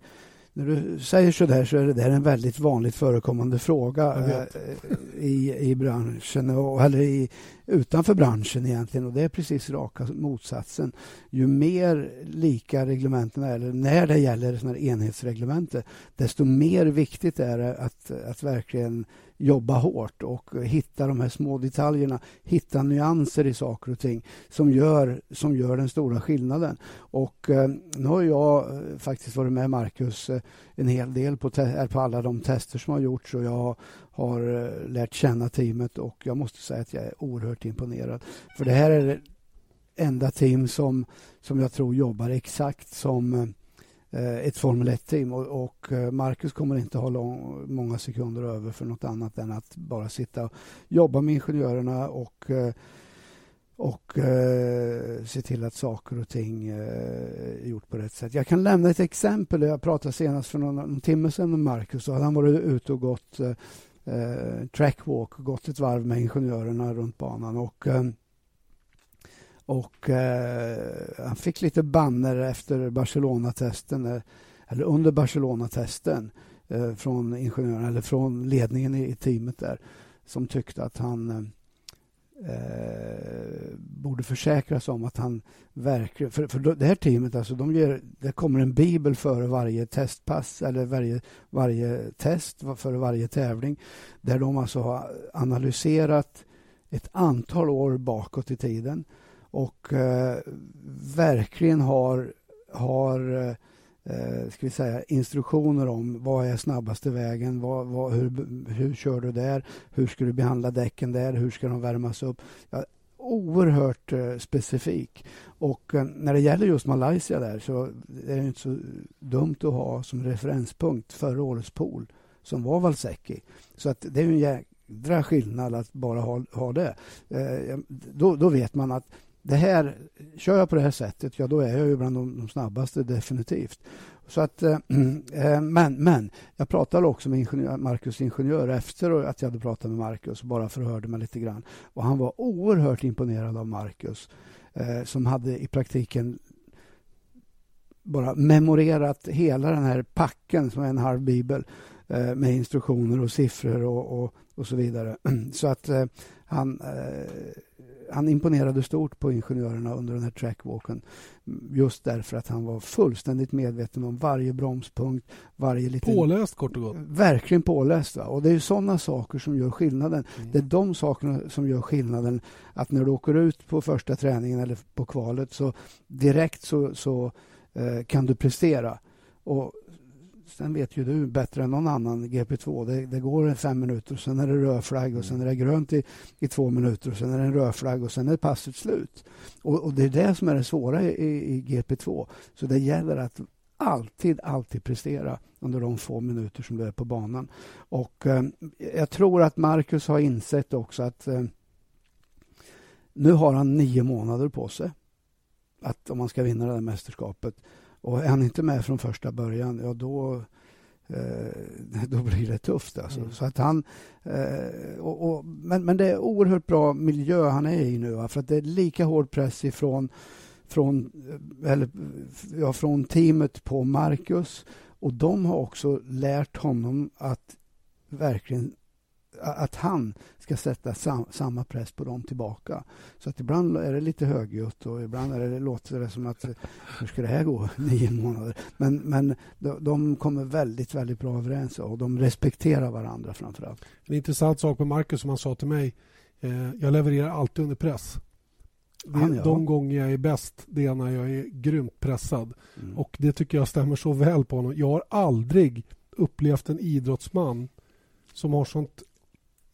när du säger så där så är det där en väldigt vanligt förekommande fråga eh, i, i branschen, och, eller i, utanför branschen egentligen. Och det är precis raka motsatsen. Ju mer lika reglementen är, eller när det gäller såna enhetsreglementer, desto mer viktigt är det att, att verkligen jobba hårt och hitta de här små detaljerna, hitta nyanser i saker och ting som gör, som gör den stora skillnaden. Och eh, nu har jag eh, faktiskt varit med Marcus eh, en hel del på, på alla de tester som har gjorts och jag har eh, lärt känna teamet och jag måste säga att jag är oerhört imponerad. För det här är det enda team som, som jag tror jobbar exakt som eh, Eh, ett Formel 1-team och, och eh, Marcus kommer inte ha lång, många sekunder över för något annat än att bara sitta och jobba med ingenjörerna och eh, och eh, se till att saker och ting eh, är gjort på rätt sätt. Jag kan lämna ett exempel. Jag pratade senast för någon, någon timme sedan med Marcus och han varit ute och gått eh, trackwalk, gått ett varv med ingenjörerna runt banan och eh, och eh, han fick lite banner efter Barcelona-testen, eh, eller under Barcelona-testen eh, från ingenjören, eller från ledningen i, i teamet där, som tyckte att han eh, eh, borde försäkra sig om att han verkligen... För, för det här teamet, alltså, de ger, det kommer en bibel före varje testpass eller varje, varje test, före varje tävling där de alltså har analyserat ett antal år bakåt i tiden och eh, verkligen har, har eh, ska vi säga, instruktioner om vad är snabbaste vägen, vad, vad, hur, hur kör du där, hur ska du behandla däcken där, hur ska de värmas upp. Ja, oerhört eh, specifik. Och eh, när det gäller just Malaysia där så är det inte så dumt att ha som referenspunkt förra årets pool som var Valsecki. Så att det är ju en jädra skillnad att bara ha, ha det. Eh, då, då vet man att det här, kör jag på det här sättet, ja då är jag ju bland de, de snabbaste definitivt. Så att, eh, eh men, men jag pratade också med ingenjör, Marcus ingenjör efter att jag hade pratat med Marcus, bara förhörde mig lite grann. Och han var oerhört imponerad av Marcus eh, som hade i praktiken bara memorerat hela den här packen som är en halv bibel eh, med instruktioner och siffror och, och, och så vidare. Så att eh, han eh, han imponerade stort på ingenjörerna under den här trackwalken just därför att han var fullständigt medveten om varje bromspunkt, varje liten... Påläst kort och gott. Verkligen påläst. Va? Och det är sådana saker som gör skillnaden. Mm. Det är de sakerna som gör skillnaden. Att när du åker ut på första träningen eller på kvalet så direkt så, så eh, kan du prestera. Och Sen vet ju du bättre än någon annan GP2. Det, det går fem minuter och sen är det rödflagg och sen är det grönt i, i två minuter och sen är det en rödflagg och sen är passet slut. Och, och, det är det som är det svåra i, i GP2. Så det gäller att alltid, alltid prestera under de få minuter som du är på banan. Och eh, jag tror att Marcus har insett också att eh, nu har han nio månader på sig att om man ska vinna det här mästerskapet. Och är han inte med från första början, ja då, eh, då blir det tufft. Alltså. Mm. Så att han, eh, och, och, men, men det är oerhört bra miljö han är i nu. Va? För att det är lika hård press ifrån från, eller, ja, från teamet på Marcus. Och de har också lärt honom att verkligen att han ska sätta sam, samma press på dem tillbaka. Så att ibland är det lite högljutt och ibland är det, låter det som att hur ska det här gå nio månader? Men, men de, de kommer väldigt, väldigt bra överens och de respekterar varandra framför allt. En intressant sak med Marcus som han sa till mig. Eh, jag levererar alltid under press. Han, ja. De gånger jag är bäst det är när jag är grymt pressad. Mm. Och Det tycker jag stämmer så väl på honom. Jag har aldrig upplevt en idrottsman som har sånt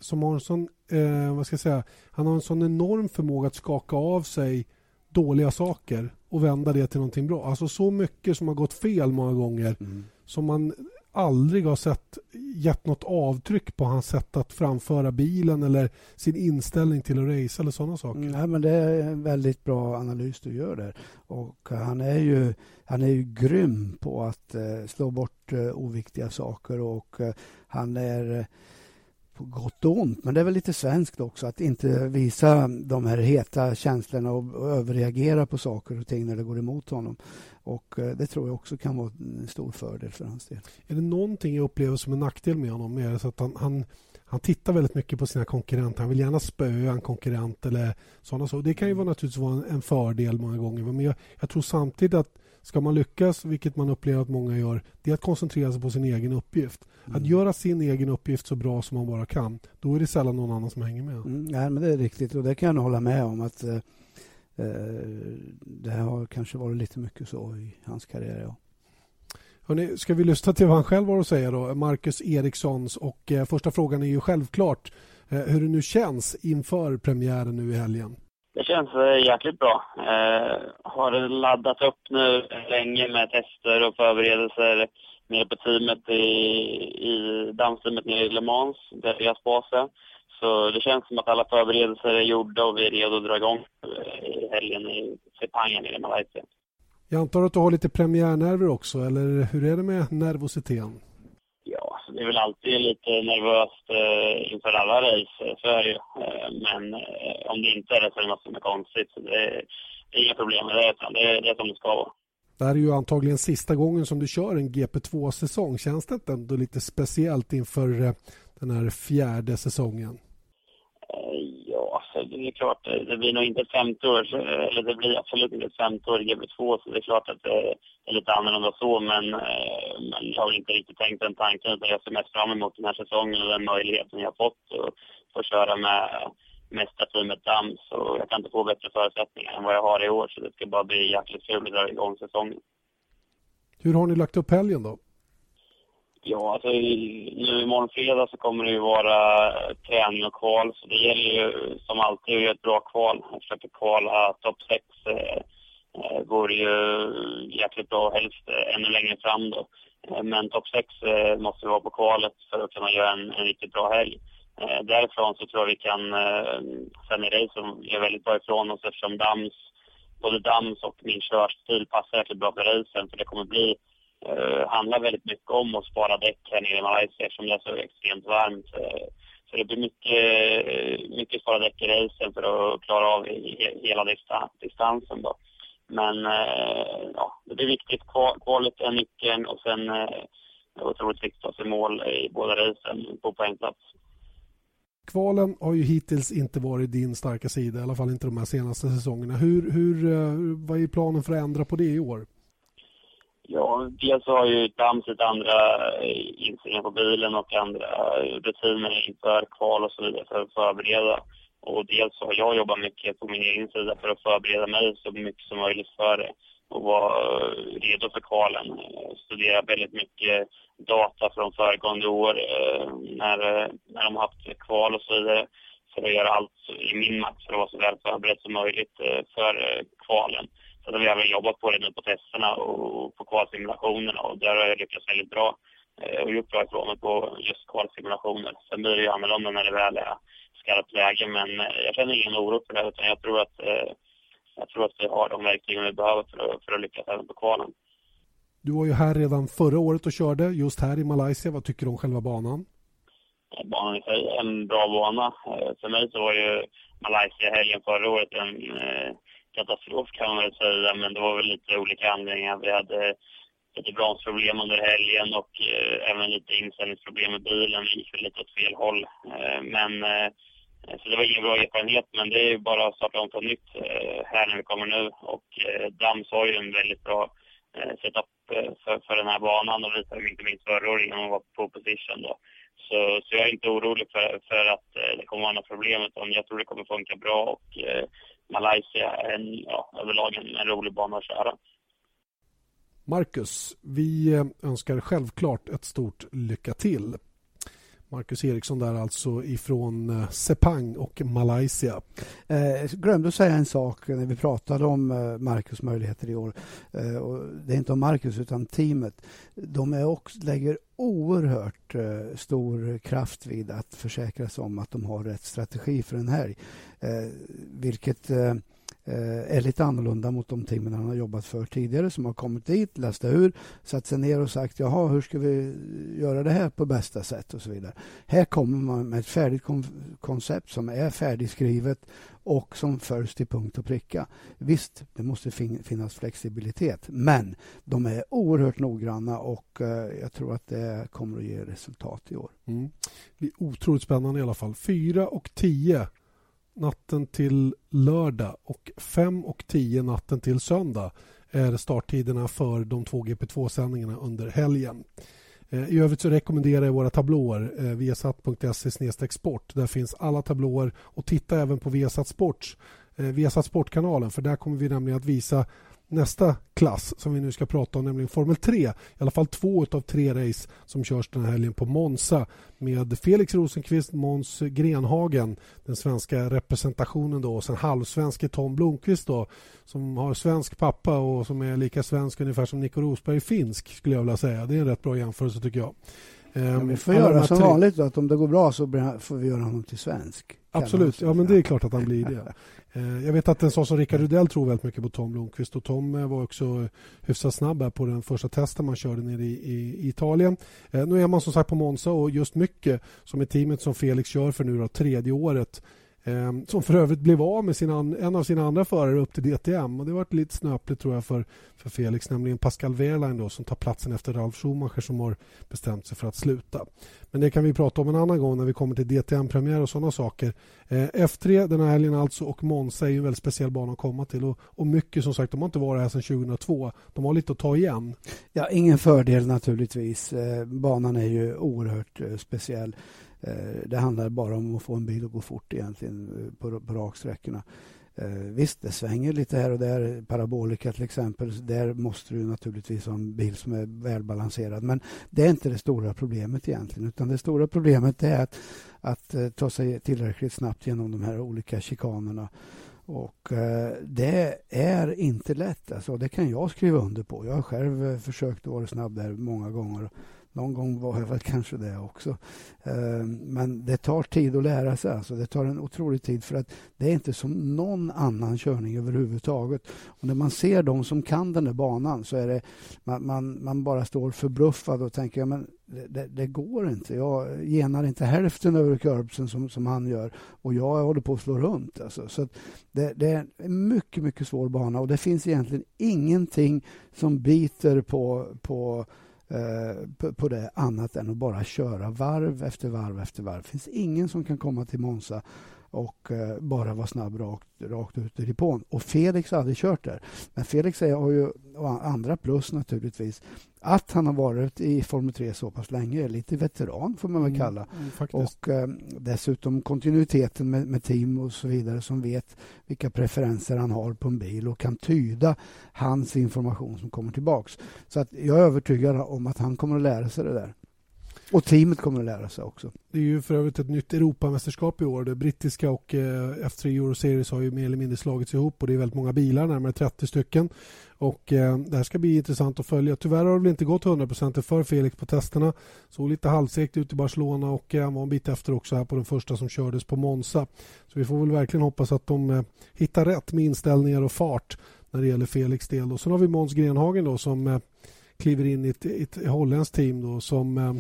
som har en sån, eh, vad ska jag säga, han har en sån enorm förmåga att skaka av sig dåliga saker och vända det till någonting bra. Alltså så mycket som har gått fel många gånger Mm. som man aldrig har sett gett något avtryck på hans sätt att framföra bilen eller sin inställning till att racea eller sådana saker. Mm, ja, men det är en väldigt bra analys du gör där. Och han är ju, han är ju grym på att eh, slå bort eh, oviktiga saker och eh, han är på gott och ont. Men det är väl lite svenskt också att inte visa de här heta känslorna och, och överreagera på saker och ting när det går emot honom. Och eh, det tror jag också kan vara en stor fördel för hans del. Är det någonting jag upplever som en nackdel med honom? Är så att han, han, han tittar väldigt mycket på sina konkurrenter. Han vill gärna spöa en konkurrent eller sådana saker. Det kan ju vara, naturligtvis vara en, en fördel många gånger. Men jag, jag tror samtidigt att Ska man lyckas, vilket man upplever att många gör, det är att koncentrera sig på sin egen uppgift. Mm. Att göra sin egen uppgift så bra som man bara kan, då är det sällan någon annan som hänger med. Mm, nej, men det är riktigt och det kan jag hålla med om att eh, eh, det har kanske varit lite mycket så i hans karriär. Ja. Hörrni, ska vi lyssna till vad han själv har att säga då? Marcus Erikssons och eh, första frågan är ju självklart eh, hur det nu känns inför premiären nu i helgen. Det känns eh, jäkligt bra. Eh, har laddat upp nu länge med tester och förberedelser nere på teamet i, i dammteamet nere i Le Mans, där deras base. Så det känns som att alla förberedelser är gjorda och vi är redo att dra igång eh, i helgen i Sepangen nere i Malaysia. Jag antar att du har lite premiärnerver också, eller hur är det med nervositeten? Det är väl alltid lite nervöst eh, inför alla race, eh, så är det ju. Eh, men eh, om det inte är det så är det något som är konstigt. Så det, är, det är inga problem med det, utan det är, det är som det ska vara. Det här är ju antagligen sista gången som du kör en GP2-säsong. Känns det inte ändå lite speciellt inför eh, den här fjärde säsongen? Det är klart, eh, det blir nog inte ett femte år, eh, eller det blir absolut inte ett femte år i GB2, så det är klart att eh, det är lite annorlunda så, men, men jag har inte riktigt tänkt den tanken, utan jag ser mest fram emot den här säsongen och den möjligheten jag har fått att få köra med mästarteamet Dams och jag kan inte få bättre förutsättningar än vad jag har i år, så det ska bara bli jäkligt kul att dra igång säsongen. Hur har ni lagt upp helgen då? Ja, alltså nu imorgon fredag så kommer det ju vara träning och kval. Så det gäller ju som alltid att göra ett bra kval. Att kvala topp 6. Eh, eh, vore ju jäkligt bra, helst eh, ännu längre fram då. Eh, men topp 6 eh, måste vi vara på kvalet för att kunna göra en, en riktigt bra helg. Eh, därifrån så tror jag vi kan, eh, sen i racen, som gör väldigt bra ifrån oss eftersom Dams, både Dams och min körstil passar jäkligt bra för racen. För det kommer bli eh, handlar väldigt mycket om att spara däck här nere i Malaysia eftersom det är så extremt varmt. Eh, så det blir mycket, mycket spara däck i racen för att klara av hela distansen. Då. Men eh, ja, det blir viktigt. Kvalet är nyckeln och sen eh, det otroligt viktigt att ta sig mål i båda racen på poängplats. Kvalen har ju hittills inte varit din starka sida, i alla fall inte de här senaste säsongerna. Hur, hur, eh, vad är planen för att ändra på det i år? Ja, dels har ju Dams andra eh, inställningar på bilen och andra eh, rutiner inför kval och så vidare för att förbereda. Och dels har jag jobbat mycket på min egen sida för att förbereda mig så mycket som möjligt för det och vara eh, redo för kvalen. Studera väldigt mycket data från föregående år när, när de har haft kval och så vidare för att göra allt i min makt för att vara så väl förberedd som möjligt för kvalen. Så har vi även jobbat på det nu på testerna och på kvalsimulationerna och där har jag lyckats väldigt bra eh, och gjort bra ifrån mig på just kvalsimulationer. Sen blir det ju annorlunda när det väl är skarpt läge men eh, jag känner ingen oro för det utan jag tror att, eh, jag tror att vi har de verktygen vi behöver för att, för att lyckas även på kvalen. Du var ju här redan förra året och körde just här i Malaysia. Vad tycker du om själva banan? Banan i sig är en bra bana. För mig så var ju Malaysia-helgen förra året en katastrof kan man väl säga, men det var väl lite olika anledningar. Vi hade lite bromsproblem under helgen och eh, även lite inställningsproblem med bilen. Det gick väl lite åt fel håll. Eh, men, eh, så det var ingen bra erfarenhet, men det är ju bara att starta om på nytt eh, här när vi kommer nu. Och eh, Dams har ju en väldigt bra eh, setup eh, för, för den här banan och visade inte minst förra året innan hon var på position då. Så, så jag är inte orolig för, för att eh, det kommer vara några problem utan jag tror det kommer funka bra och eh, Malaysia är en, ja, överlag en, en rolig bana att köra. Marcus, vi önskar självklart ett stort lycka till. Marcus Eriksson där alltså ifrån eh, Sepang och Malaysia. Eh, glömde att säga en sak när vi pratade om eh, Marcus möjligheter i år. Eh, och det är inte om Marcus utan teamet. De är också, lägger oerhört eh, stor kraft vid att försäkra sig om att de har rätt strategi för en helg. Eh, vilket eh, Eh, är lite annorlunda mot de teamen han har jobbat för tidigare som har kommit dit, läst ur, satt sig ner och sagt jaha, hur ska vi göra det här på bästa sätt och så vidare. Här kommer man med ett färdigt koncept som är färdigskrivet och som följs till punkt och pricka. Visst, det måste fin finnas flexibilitet, men de är oerhört noggranna och uh, jag tror att det kommer att ge resultat i år. Mm. Det är otroligt spännande i alla fall. 4 och 10 natten till lördag och 5 och 10 natten till söndag är starttiderna för de två GP2-sändningarna under helgen. Eh, I övrigt så rekommenderar jag våra tablåer, eh, viasat.se sport. Där finns alla tablåer och titta även på Viasat Sports, eh, Viasat Sportkanalen för där kommer vi nämligen att visa nästa klass som vi nu ska prata om, nämligen Formel 3. I alla fall två av tre race som körs den här helgen på Monza med Felix Rosenqvist, Måns Grenhagen, den svenska representationen då och sen halvsvenske Tom Blomqvist då som har svensk pappa och som är lika svensk ungefär som Nico Rosberg finsk skulle jag vilja säga. Det är en rätt bra jämförelse tycker jag. Ja, vi ehm, får göra som vanligt att om det går bra så får vi göra honom till svensk. Absolut, ja men det är klart att han blir det. Eh, jag vet att en sån som Rickard Rudell tror väldigt mycket på Tom Blomqvist och Tom eh, var också hyfsat snabb här på den första testen man körde nere i, i Italien. Eh, nu är man som sagt på Monza och just mycket som är teamet som Felix kör för nu då, tredje året Ehm, Ehm, som för övrigt blev av med sina, en av sina andra förare upp till DTM. Och det var lite snöpligt tror jag för, för Felix, nämligen Pascal Wehrlein då, som tar platsen efter Ralf Schumacher som har bestämt sig för att sluta. Men det kan vi prata om en annan gång när vi kommer till DTM-premiär och sådana saker. Eh, F3 den här helgen alltså och Monza är en väldigt speciell bana att komma till. Och, och mycket som sagt, de har inte varit här sedan 2002. De har lite att ta igen. Ja, ingen fördel naturligtvis. Eh, banan är ju oerhört eh, speciell. Eh, det handlar bara om att få en bil att gå fort egentligen eh, på, på raksträckorna. Eh, visst, det svänger lite här och där. Parabolika till exempel. Där måste du naturligtvis ha en bil som är välbalanserad. Men det är inte det stora problemet egentligen. Utan det stora problemet är att, att ta sig tillräckligt snabbt genom de här olika chikanerna. Och det är inte lätt. Alltså, det kan jag skriva under på. Jag har själv försökt vara snabb där många gånger. Någon gång var jag väl kanske det också. Ehm, men det tar tid att lära sig. Alltså. Det tar en otrolig tid för att det är inte som någon annan körning överhuvudtaget. Och när man ser de som kan den där banan så är det man, man, man bara står förbluffad och tänker ja, men det, det, det, går inte. Jag genar inte hälften över kurbsen som, som han gör och jag håller på att slå runt. Alltså. Så det, det, är en mycket, mycket svår bana och det finns egentligen ingenting som biter på, på Eh, på det annat än att bara köra varv efter varv efter varv. Det finns ingen som kan komma till Monza och uh, bara vara snabb rakt, rakt ut i depån. Och Felix har aldrig kört där. Men Felix är, har ju andra plus naturligtvis. Att han har varit i Formel 3 så pass länge, lite veteran får man väl mm, kalla. Mm, och uh, dessutom kontinuiteten med, med, team och så vidare som vet vilka preferenser han har på en bil och kan tyda hans information som kommer tillbaks. Så att jag är övertygad om att han kommer att lära sig det där. Och teamet kommer att lära sig också. Det är ju för övrigt ett nytt Europamästerskap i år. Det brittiska och eh, F3 Euro Series har ju mer eller mindre slagits ihop och det är väldigt många bilar, närmare 30 stycken. Och eh, Det här ska bli intressant att följa. Tyvärr har det väl inte gått 100% för Felix på testerna. Såg lite halvsegt ut i Barcelona och eh, han var en bit efter också här på den första som kördes på Monza. Så vi får väl verkligen hoppas att de eh, hittar rätt med inställningar och fart när det gäller Felix del. Och sen har vi Måns Grenhagen då som eh, kliver in i ett, ett holländskt team då som eh,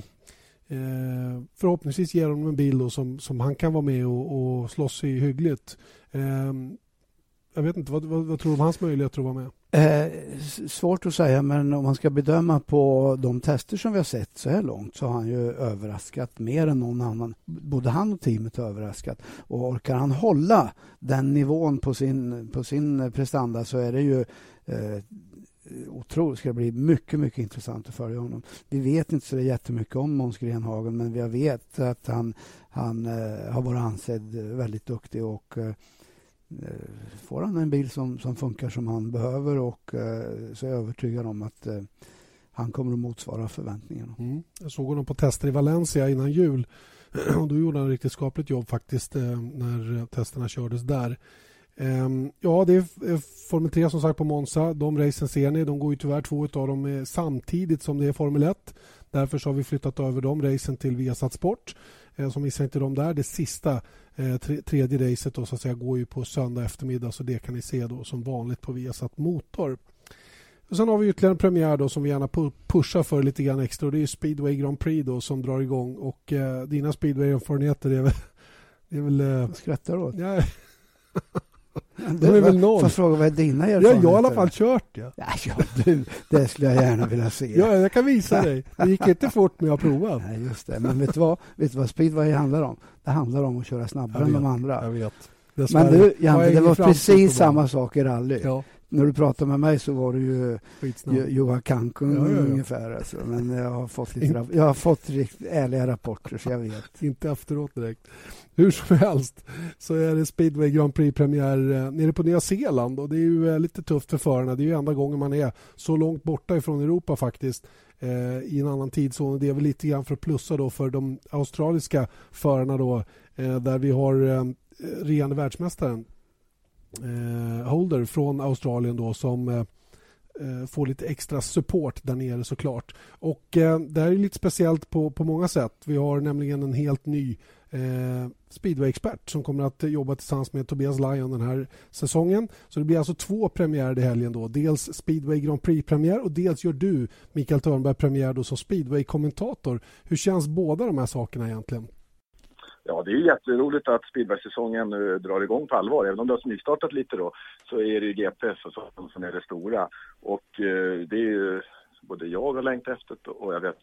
eh, förhoppningsvis ger honom en bil som, som han kan vara med och, och slåss i hyggligt. Eh, jag vet inte, vad, vad, vad, tror du om hans möjligheter att vara med? Eh, svårt att säga, men om man ska bedöma på de tester som vi har sett så här långt så har han ju överraskat mer än någon annan. Både han och teamet har överraskat. Och orkar han hålla den nivån på sin, på sin prestanda så är det ju eh, Eh, otroligt, ska bli mycket, mycket intressant att följa honom. Vi vet inte så jättemycket om Måns Grenhagen men vi vet att han, han eh, har varit ansedd väldigt duktig och eh, eh, får han en bil som, som funkar som han behöver och eh, så är jag övertygad om att eh, han kommer att motsvara förväntningarna. Mm. Jag såg honom på tester i Valencia innan jul och då gjorde han ett riktigt skapligt jobb faktiskt eh, när testerna kördes där. Um, ja, det är Formel 3 som sagt på Monza. De racen ser ni. De går ju tyvärr två av dem samtidigt som det är Formel 1. Därför har vi flyttat över de racen till Viasat Sport. Eh, så missa inte dem där. Det sista, eh, tre, tredje racet då, så att säga, går ju på söndag eftermiddag så det kan ni se då som vanligt på Viasat Motor. Och sen har vi ytterligare en premiär då som vi gärna pushar för lite grann extra och det är Speedway Grand Prix då som drar igång och eh, dina speedway-erfarenheter är väl... Det är väl eh, skrattar åt? Ja. Det är väl noll. Får fråga vad är dina erfarenheter? Ja, jag har i alla fall kört ja. Ja, du, det skulle jag gärna vilja se. Ja, jag kan visa dig. Det gick inte fort men jag provat. Nej, just det. Men vet du vad, vet du vad speedway handlar om? Det handlar om att köra snabbare än de andra. Jag vet. Men du, Janne, det var precis samma sak i rally. Ja när du pratade med mig så var du ju Johan Kankun ja, ja. ungefär. Alltså. Men jag har fått lite jag har fått riktigt ärliga rapporter så jag vet. Inte efteråt direkt. Hur som helst så är det speedway Grand Prix-premiär eh, nere på Nya Zeeland och det är ju eh, lite tufft för förarna. Det är ju enda gången man är så långt borta ifrån Europa faktiskt eh, i en annan tidszon. Det är väl lite grann för att plussa då för de australiska förarna då eh, där vi har eh, regerande världsmästaren eh, Holder från Australien då som eh, eh får lite extra support där nere såklart. Och eh, det här är lite speciellt på, på många sätt. Vi har nämligen en helt ny eh, speedway-expert som kommer att jobba tillsammans med Tobias Lyon den här säsongen. Så det blir alltså två premiärer i helgen då. Dels speedway Grand Prix-premiär och dels gör du, Mikael Törnberg, premiär då som speedway-kommentator. Hur känns båda de här sakerna egentligen? Ja, det är jätteroligt att speedway-säsongen nu drar igång på allvar. Även om det har nystartat lite då, så är det ju GP som, som är det stora. Och eh, det är ju, både jag har längtat efter och jag vet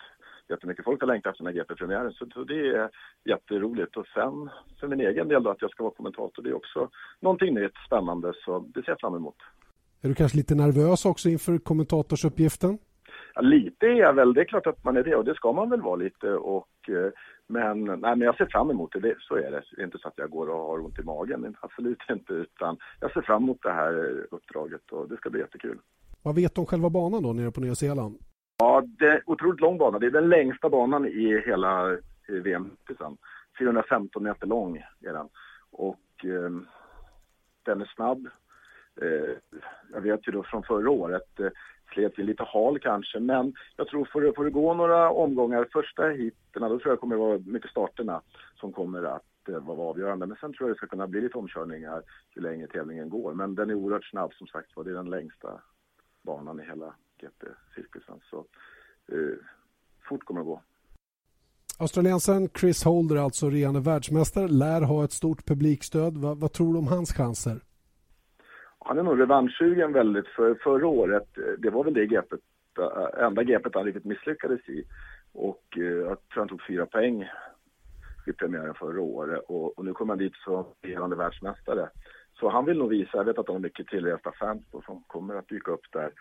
jättemycket folk har längtat efter den här GP-premiären. Så, så, det är jätteroligt. Och sen för min egen del då, att jag ska vara kommentator, det är också någonting nytt, spännande. Så det ser jag fram emot. Är du kanske lite nervös också inför kommentatorsuppgiften? Ja, lite är jag väl. Det är klart att man är det och det ska man väl vara lite. Och, eh, men, nej, men jag ser fram emot det. det, så är det. Det är inte så att jag går och har ont i magen, absolut inte. Utan jag ser fram emot det här uppdraget och det ska bli jättekul. Vad vet du om själva banan då nere på Nya Zeeland? Ja, det är otroligt lång bana. Det är den längsta banan i hela eh, VM. 415 meter lång är den. Och eh, den är snabb. Eh, jag vet ju då från förra året, eh, slet vi lite hal kanske, men jag tror får det, får det gå några omgångar, första heaten, då tror jag kommer det vara mycket starterna som kommer att eh, vara avgörande. Men sen tror jag det ska kunna bli lite omkörningar ju längre tävlingen går. Men den är oerhört snabb som sagt var, det är den längsta banan i hela GP-cirkusen. Så eh, fort kommer det gå. Australiensaren Chris Holder, alltså regerande världsmästare, lär ha ett stort publikstöd. Va, vad tror du om hans chanser? Han är nog revanschsugen väldigt för förra året. Det var väl det greppet, äh, enda greppet han riktigt misslyckades i. Och eh, jag tror han tog fyra poäng i premiären förra året och, och nu kommer han dit som regerande världsmästare. Så han vill nog visa, jag vet att han har mycket tillresta fans då, som kommer att dyka upp där.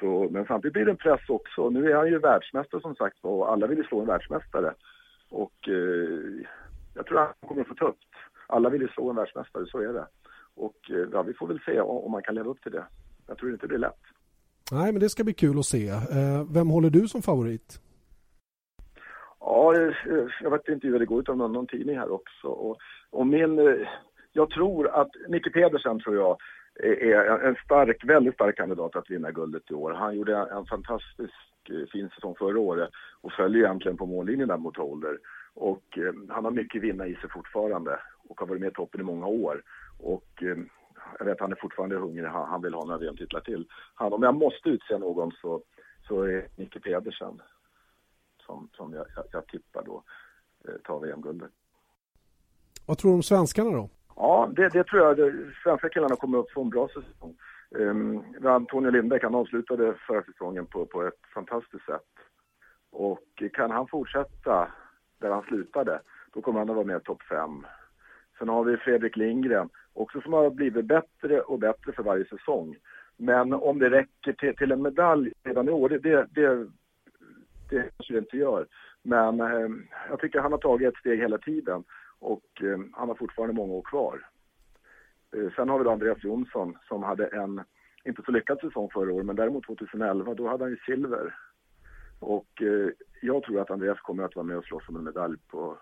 Så, men samtidigt blir det en press också. Nu är han ju världsmästare som sagt och alla vill ju slå en världsmästare. Och eh, jag tror han kommer att få tufft. Alla vill ju slå en världsmästare, så är det. Och eh, ja, vi får väl se om man kan leva upp till det. Jag tror inte det blir lätt. Nej, men det ska bli kul att se. Eh, vem håller du som favorit? Ja, eh, jag vet inte hur det går ut av någon, någon tidning här också. Och, och min, jag tror att Nicke Pedersen tror jag är en stark, väldigt stark kandidat att vinna guldet i år. Han gjorde en fantastisk eh, fin säsong förra året och följer egentligen på mållinjen där mot Holder. Och eh, han har mycket vinna i sig fortfarande och har varit med i toppen i många år. Och eh, jag vet han är fortfarande hungrig, han, han vill ha några VM-titlar till. Han, om jag måste utse någon så, så är Nicke Pedersen som, som jag, jag, jag tippar då eh, tar VM-guldet. Vad tror du om svenskarna då? Ja, det, det tror jag. De svenska killarna kommer att få en bra säsong. Um, Antonio Lindbäck, han avslutade förra säsongen på, på ett fantastiskt sätt. Och kan han fortsätta där han slutade, då kommer han att vara med i topp fem Sen har vi Fredrik Lindgren, också som har blivit bättre och bättre för varje säsong. Men om det räcker till, till en medalj redan i år, det, det, det, det kanske det inte gör. Men eh, jag tycker han har tagit ett steg hela tiden och eh, han har fortfarande många år kvar. Eh, sen har vi då Andreas Jonsson som hade en, inte så lyckad säsong förra året, men däremot 2011, då hade han ju silver. Och eh, jag tror att Andreas kommer att vara med och slåss om en medalj på,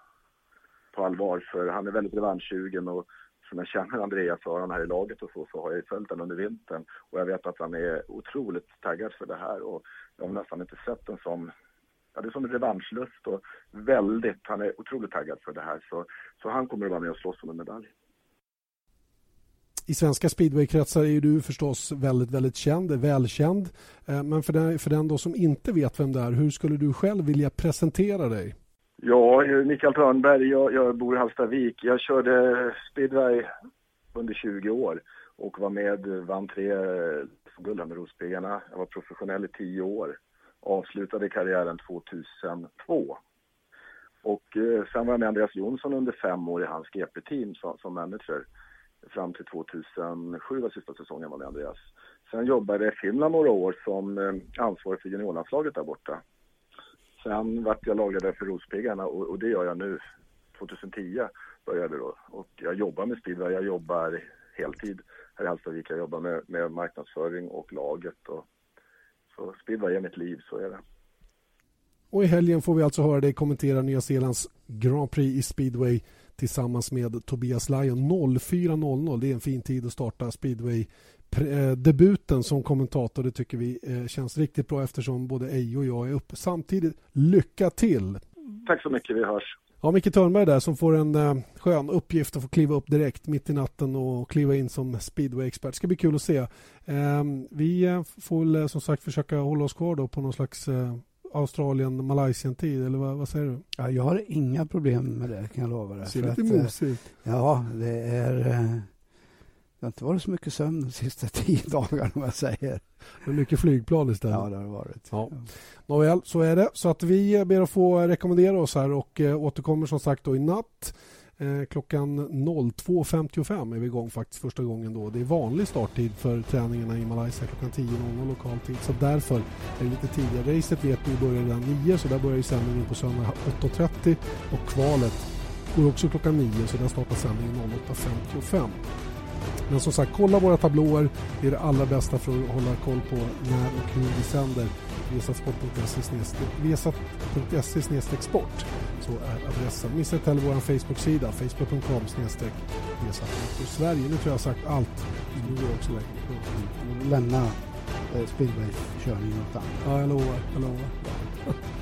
på allvar för han är väldigt revanschsugen och som jag känner Andreas och han här i laget och så, så har jag följt honom under vintern och jag vet att han är otroligt taggad för det här och jag har nästan inte sett en sån ja, det är som revanschlust och väldigt, han är otroligt taggad för det här. Så, så han kommer att vara med och slåss om en medalj. I svenska speedwaykretsar är du förstås väldigt, väldigt känd, välkänd. Eh, men för den, för den då som inte vet vem det är, hur skulle du själv vilja presentera dig? Ja, Mikael Törnberg, jag, jag bor i Hallstavik. Jag körde speedway under 20 år och var med, vann tre guld med Rospiggarna. Jag var professionell i 10 år. Avslutade karriären 2002. Och eh, sen var jag med Andreas Jonsson under fem år i hans GP-team som, som manager fram till 2007 var sista säsongen var med Andreas. Sen jobbade jag i Finland några år som eh, ansvarig för juniorlandslaget där borta. Sen vart jag lagledare för Rospiggarna och, och, det gör jag nu. 2010 började då och jag jobbar med speedway, jag jobbar heltid här i Hallstavik. Jag jobbar med, med marknadsföring och laget och så speedway är mitt liv, så är det. Och i helgen får vi alltså höra dig kommentera Nya Zeelands Grand Prix i speedway tillsammans med Tobias Lajon 04.00. Det är en fin tid att starta speedway eh, debuten som kommentator. Det tycker vi eh, känns riktigt bra eftersom både Ejo och jag är uppe samtidigt. Lycka till! Tack så mycket, vi hörs. Ja, Micke Törnberg där som får en eh, skön uppgift att få kliva upp direkt mitt i natten och kliva in som speedway-expert. Det ska bli kul att se. Eh, vi eh, får väl eh, som sagt försöka hålla oss kvar då på någon slags eh, Australien, Malaysian-tid eller vad, vad, säger du? Ja, jag har inga problem med det kan jag lova dig. Ser lite eh, mosigt Ja, det är... Det har inte varit så mycket sömn de sista tio dagarna om jag säger. Det är mycket flygplan istället. Ja, det har det varit. Ja. Nåväl, så är det. Så att vi ber att få rekommendera oss här och eh, återkommer som sagt då i natt. Eh, klockan 02.55 är vi igång faktiskt första gången då. Det är vanlig starttid för träningarna i Malaysia klockan 10.00 lokal tid. Så därför är det lite tidigare. Racet vet vi börjar redan 9 så där börjar ju sändningen på söndag 8.30 och kvalet går också klockan 9 så där startar sändningen 08.55. Men som sagt, kolla våra tablåer. Det är det allra bästa för att hålla koll på när och hur vi sänder. Vesat.se sport så är adressen. Missa inte heller vår Facebook-sida facebook.com Sverige. Nu tror jag har sagt allt. Nu går också längre. Lämna eh, speedway-körningen åt andra. Ja, jag lovar. Jag lovar.